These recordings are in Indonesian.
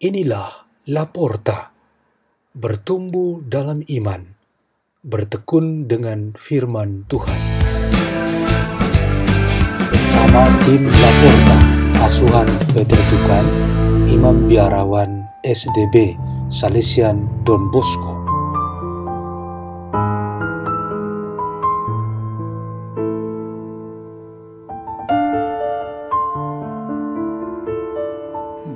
Inilah Laporta, bertumbuh dalam iman, bertekun dengan firman Tuhan. Bersama tim Laporta, asuhan Peter Tukan, Imam Biarawan SDB, Salesian Don Bosco.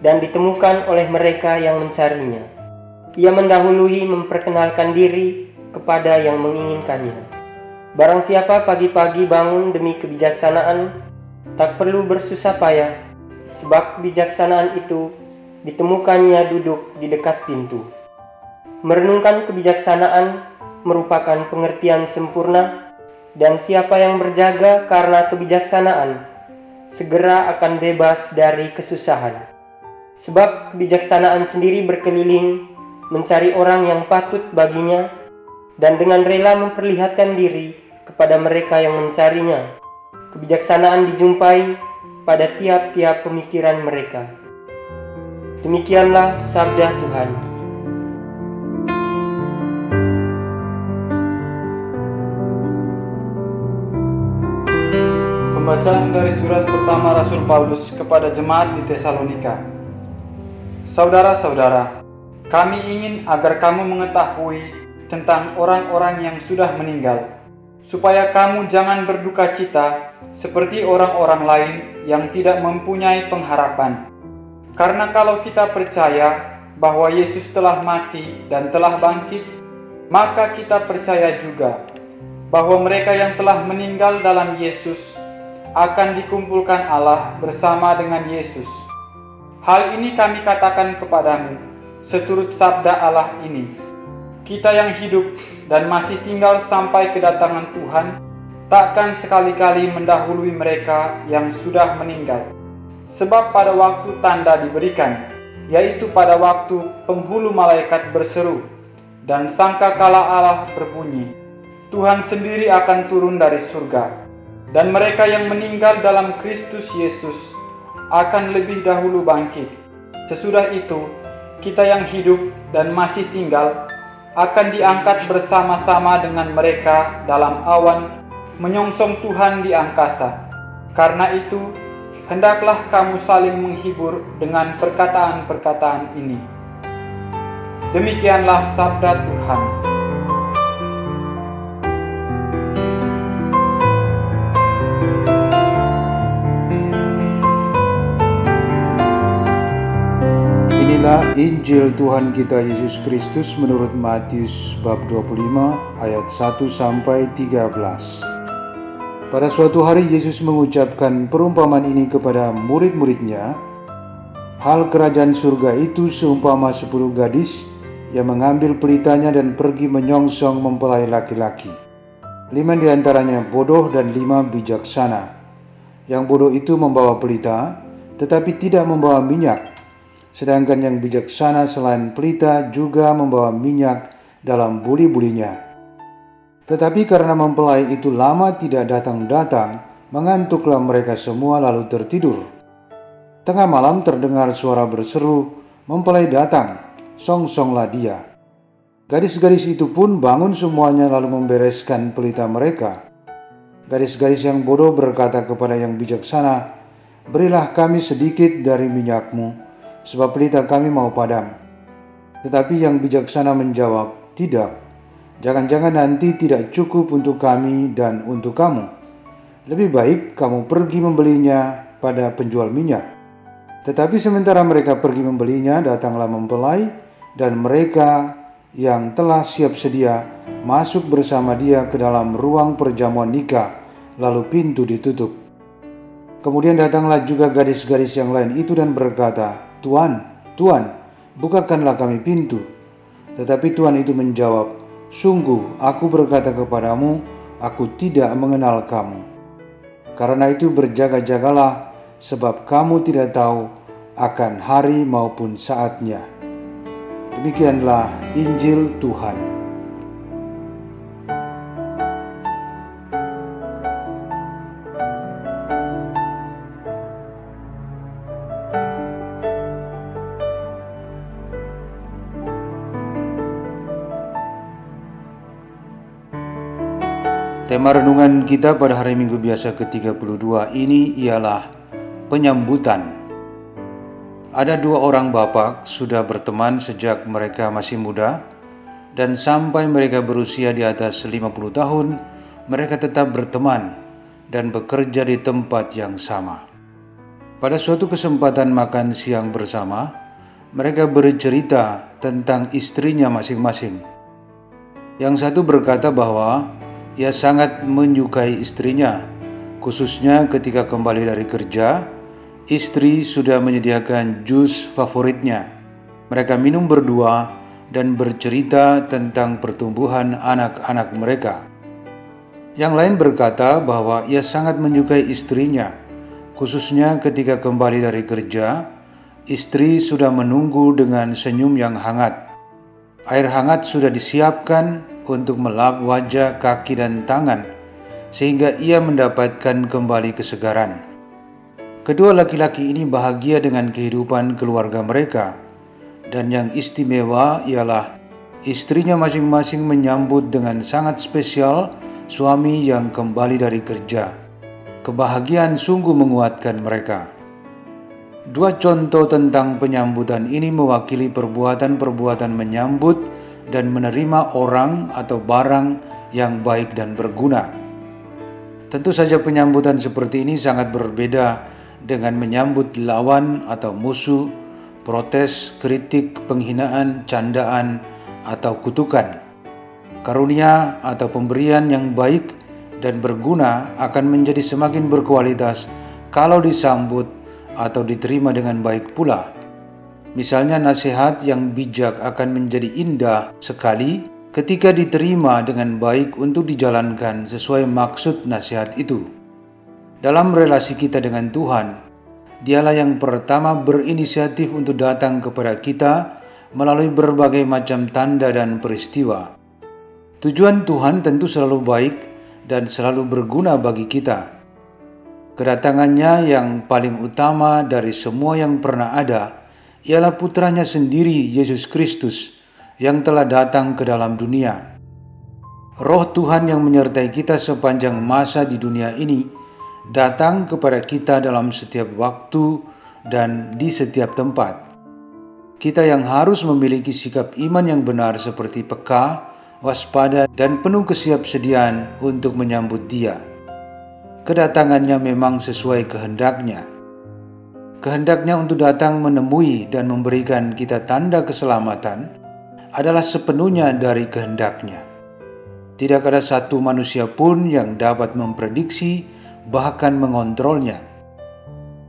dan ditemukan oleh mereka yang mencarinya. Ia mendahului memperkenalkan diri kepada yang menginginkannya. Barang siapa pagi-pagi bangun demi kebijaksanaan, tak perlu bersusah payah, sebab kebijaksanaan itu ditemukannya duduk di dekat pintu. Merenungkan kebijaksanaan merupakan pengertian sempurna, dan siapa yang berjaga karena kebijaksanaan segera akan bebas dari kesusahan. Sebab kebijaksanaan sendiri berkeliling mencari orang yang patut baginya dan dengan rela memperlihatkan diri kepada mereka yang mencarinya. Kebijaksanaan dijumpai pada tiap-tiap pemikiran mereka. Demikianlah sabda Tuhan. Pembacaan dari surat pertama Rasul Paulus kepada jemaat di Tesalonika. Saudara-saudara, kami ingin agar kamu mengetahui tentang orang-orang yang sudah meninggal, supaya kamu jangan berduka cita seperti orang-orang lain yang tidak mempunyai pengharapan. Karena kalau kita percaya bahwa Yesus telah mati dan telah bangkit, maka kita percaya juga bahwa mereka yang telah meninggal dalam Yesus akan dikumpulkan Allah bersama dengan Yesus Hal ini kami katakan kepadamu, seturut sabda Allah ini. Kita yang hidup dan masih tinggal sampai kedatangan Tuhan, takkan sekali-kali mendahului mereka yang sudah meninggal. Sebab pada waktu tanda diberikan, yaitu pada waktu penghulu malaikat berseru, dan sangka kala Allah berbunyi, Tuhan sendiri akan turun dari surga, dan mereka yang meninggal dalam Kristus Yesus akan lebih dahulu bangkit. Sesudah itu, kita yang hidup dan masih tinggal akan diangkat bersama-sama dengan mereka dalam awan menyongsong Tuhan di angkasa. Karena itu, hendaklah kamu saling menghibur dengan perkataan-perkataan ini. Demikianlah sabda Tuhan. Inilah Injil Tuhan kita Yesus Kristus menurut Matius bab 25 ayat 1 sampai 13. Pada suatu hari Yesus mengucapkan perumpamaan ini kepada murid-muridnya. Hal kerajaan surga itu seumpama sepuluh gadis yang mengambil pelitanya dan pergi menyongsong mempelai laki-laki. Lima di antaranya bodoh dan lima bijaksana. Yang bodoh itu membawa pelita, tetapi tidak membawa minyak sedangkan yang bijaksana selain pelita juga membawa minyak dalam buli-bulinya. Tetapi karena mempelai itu lama tidak datang-datang, mengantuklah mereka semua lalu tertidur. Tengah malam terdengar suara berseru, mempelai datang, song-songlah dia. Gadis-gadis itu pun bangun semuanya lalu membereskan pelita mereka. Gadis-gadis yang bodoh berkata kepada yang bijaksana, Berilah kami sedikit dari minyakmu, sebab pelita kami mau padam. Tetapi yang bijaksana menjawab, Tidak, jangan-jangan nanti tidak cukup untuk kami dan untuk kamu. Lebih baik kamu pergi membelinya pada penjual minyak. Tetapi sementara mereka pergi membelinya, datanglah mempelai, dan mereka yang telah siap sedia masuk bersama dia ke dalam ruang perjamuan nikah, lalu pintu ditutup. Kemudian datanglah juga gadis-gadis yang lain itu dan berkata, Tuan, Tuan, bukakanlah kami pintu. Tetapi Tuhan itu menjawab, Sungguh aku berkata kepadamu, aku tidak mengenal kamu. Karena itu berjaga-jagalah, sebab kamu tidak tahu akan hari maupun saatnya. Demikianlah Injil Tuhan. Tema renungan kita pada hari Minggu biasa ke-32 ini ialah penyambutan. Ada dua orang bapak sudah berteman sejak mereka masih muda dan sampai mereka berusia di atas 50 tahun, mereka tetap berteman dan bekerja di tempat yang sama. Pada suatu kesempatan makan siang bersama, mereka bercerita tentang istrinya masing-masing. Yang satu berkata bahwa ia sangat menyukai istrinya, khususnya ketika kembali dari kerja. Istri sudah menyediakan jus favoritnya. Mereka minum berdua dan bercerita tentang pertumbuhan anak-anak mereka. Yang lain berkata bahwa ia sangat menyukai istrinya, khususnya ketika kembali dari kerja. Istri sudah menunggu dengan senyum yang hangat. Air hangat sudah disiapkan untuk melap wajah, kaki, dan tangan, sehingga ia mendapatkan kembali kesegaran. Kedua laki-laki ini bahagia dengan kehidupan keluarga mereka, dan yang istimewa ialah istrinya masing-masing menyambut dengan sangat spesial suami yang kembali dari kerja. Kebahagiaan sungguh menguatkan mereka. Dua contoh tentang penyambutan ini mewakili perbuatan-perbuatan menyambut dan menerima orang atau barang yang baik dan berguna. Tentu saja penyambutan seperti ini sangat berbeda dengan menyambut lawan atau musuh, protes, kritik, penghinaan, candaan, atau kutukan. Karunia atau pemberian yang baik dan berguna akan menjadi semakin berkualitas kalau disambut atau diterima dengan baik pula. Misalnya nasihat yang bijak akan menjadi indah sekali ketika diterima dengan baik untuk dijalankan sesuai maksud nasihat itu. Dalam relasi kita dengan Tuhan, Dialah yang pertama berinisiatif untuk datang kepada kita melalui berbagai macam tanda dan peristiwa. Tujuan Tuhan tentu selalu baik dan selalu berguna bagi kita. Kedatangannya yang paling utama dari semua yang pernah ada ialah putranya sendiri Yesus Kristus yang telah datang ke dalam dunia. Roh Tuhan yang menyertai kita sepanjang masa di dunia ini datang kepada kita dalam setiap waktu dan di setiap tempat. Kita yang harus memiliki sikap iman yang benar seperti peka, waspada, dan penuh kesiapsediaan untuk menyambut Dia. Kedatangannya memang sesuai kehendaknya kehendaknya untuk datang menemui dan memberikan kita tanda keselamatan adalah sepenuhnya dari kehendaknya. Tidak ada satu manusia pun yang dapat memprediksi bahkan mengontrolnya.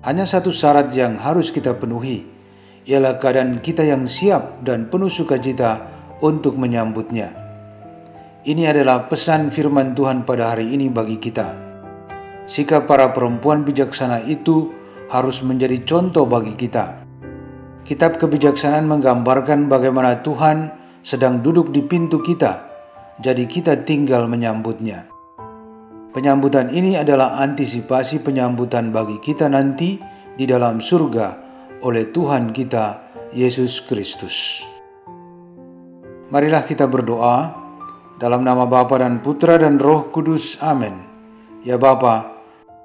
Hanya satu syarat yang harus kita penuhi, ialah keadaan kita yang siap dan penuh sukacita untuk menyambutnya. Ini adalah pesan firman Tuhan pada hari ini bagi kita. Sikap para perempuan bijaksana itu harus menjadi contoh bagi kita. Kitab kebijaksanaan menggambarkan bagaimana Tuhan sedang duduk di pintu kita, jadi kita tinggal menyambutnya. Penyambutan ini adalah antisipasi penyambutan bagi kita nanti di dalam surga oleh Tuhan kita, Yesus Kristus. Marilah kita berdoa dalam nama Bapa dan Putra dan Roh Kudus. Amin. Ya Bapa,